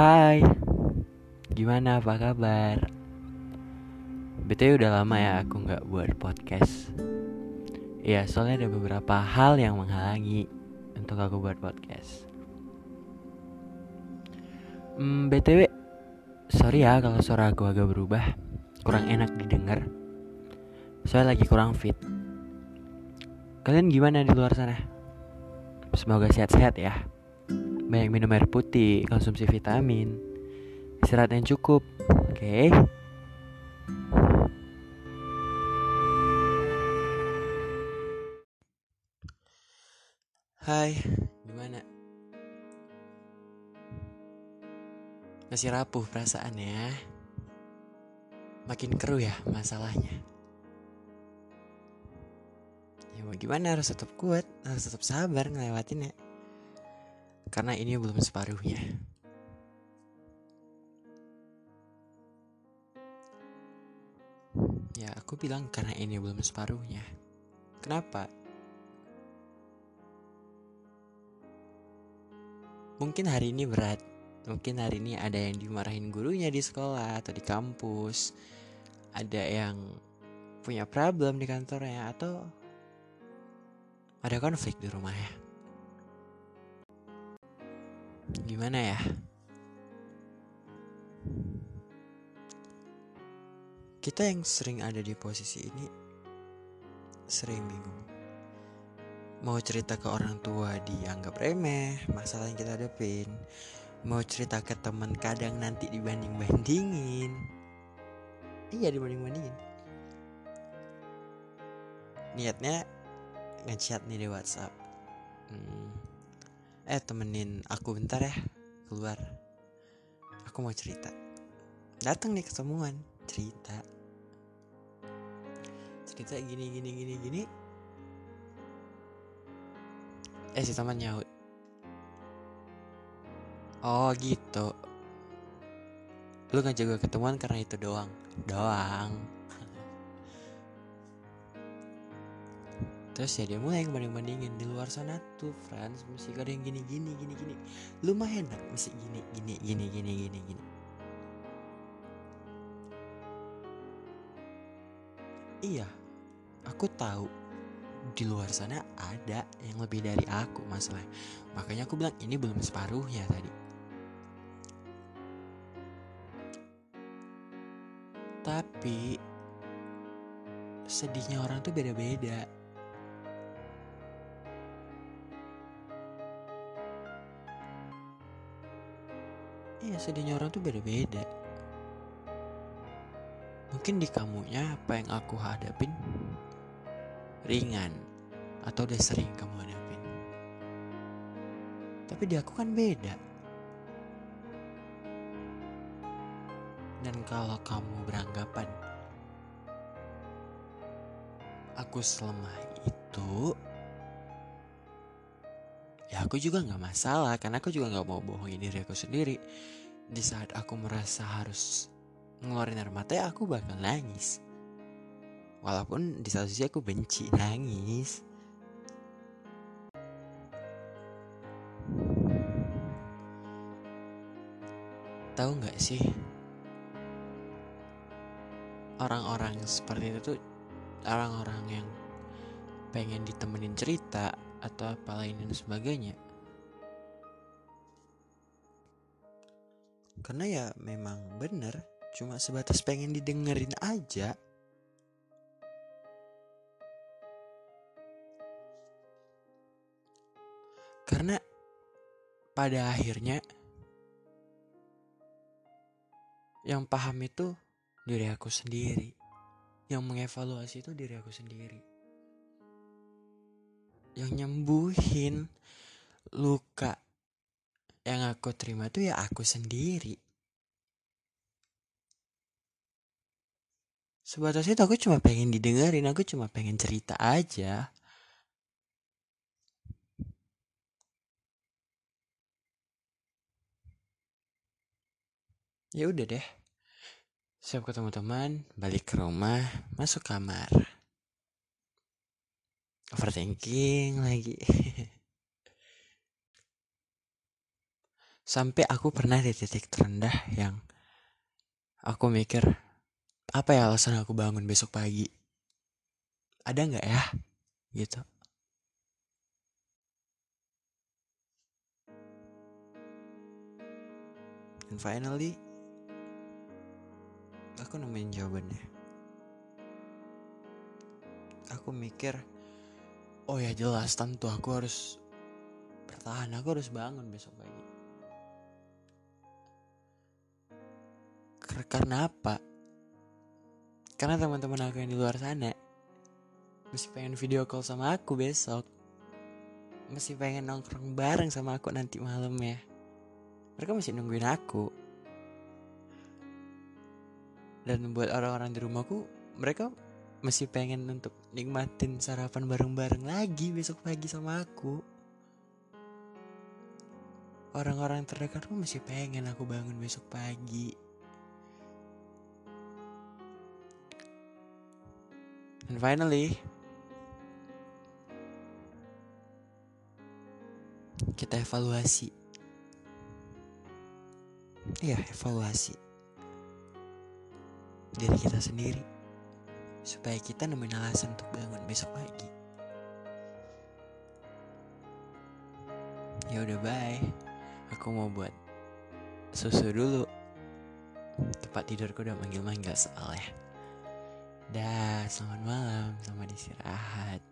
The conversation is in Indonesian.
Hai, gimana apa kabar? BTW udah lama ya aku nggak buat podcast. Iya soalnya ada beberapa hal yang menghalangi untuk aku buat podcast. Hmm, BTW, sorry ya kalau suara aku agak berubah. Kurang enak didengar. Soalnya lagi kurang fit. Kalian gimana di luar sana? Semoga sehat-sehat ya banyak minum air putih, konsumsi vitamin, istirahat yang cukup. Oke. Okay? Hai, gimana? Masih rapuh perasaannya? Makin keruh ya masalahnya. Ya mau gimana harus tetap kuat, harus tetap sabar ngelewatinnya karena ini belum separuhnya. Ya, aku bilang karena ini belum separuhnya. Kenapa? Mungkin hari ini berat. Mungkin hari ini ada yang dimarahin gurunya di sekolah atau di kampus. Ada yang punya problem di kantornya atau ada konflik di rumahnya gimana ya? Kita yang sering ada di posisi ini sering bingung. Mau cerita ke orang tua dianggap remeh masalah yang kita hadapin. Mau cerita ke teman kadang nanti dibanding bandingin iya dibanding bandingin niatnya ngechat nih di WhatsApp. Hmm, eh temenin aku bentar ya keluar. Aku mau cerita. Datang nih ketemuan cerita. Cerita gini gini gini gini. Eh si teman nyaut oh gitu. Lu ngajak gue ketemuan karena itu doang. Doang terus ya dia mulai banding bandingin di luar sana tuh Franz masih ada yang gini gini gini gini. Lumayan lah masih gini gini gini gini gini gini. Iya aku tahu di luar sana ada yang lebih dari aku masalah. Makanya aku bilang ini belum separuhnya tadi. Tapi sedihnya orang tuh beda-beda Iya sedihnya orang tuh beda-beda. Mungkin di kamunya apa yang aku hadapin Ringan Atau udah sering kamu hadapin. Tapi di aku kan beda. Dan kalau kamu beranggapan Aku selemah itu ya aku juga nggak masalah karena aku juga nggak mau bohongin diri aku sendiri. Di saat aku merasa harus ngeluarin air mata ya aku bakal nangis. Walaupun di satu sisi aku benci nangis. Tahu nggak sih? Orang-orang seperti itu tuh orang-orang yang pengen ditemenin cerita atau apa lain dan sebagainya. Karena ya memang bener cuma sebatas pengen didengerin aja. Karena pada akhirnya yang paham itu diri aku sendiri. Yang mengevaluasi itu diri aku sendiri yang nyembuhin luka yang aku terima tuh ya aku sendiri. Sebatas itu aku cuma pengen didengerin, aku cuma pengen cerita aja. Ya udah deh. Siap ketemu teman, balik ke rumah, masuk kamar overthinking lagi Sampai aku pernah di titik terendah yang aku mikir, apa ya alasan aku bangun besok pagi? Ada nggak ya? Gitu. And finally, aku nemuin jawabannya. Aku mikir, oh ya jelas tentu aku harus bertahan, aku harus bangun besok pagi. Karena apa? Karena teman-teman aku yang di luar sana masih pengen video call sama aku besok. Masih pengen nongkrong bareng sama aku nanti malam ya. Mereka masih nungguin aku. Dan buat orang-orang di rumahku, mereka masih pengen untuk nikmatin sarapan bareng-bareng lagi besok pagi sama aku. Orang-orang terdekatku masih pengen aku bangun besok pagi. And finally, kita evaluasi. Iya, evaluasi diri kita sendiri supaya kita nemuin alasan untuk bangun besok pagi. Ya udah bye. Aku mau buat susu dulu. Tempat tidurku udah manggil-manggil soalnya. Dah, selamat malam, selamat istirahat.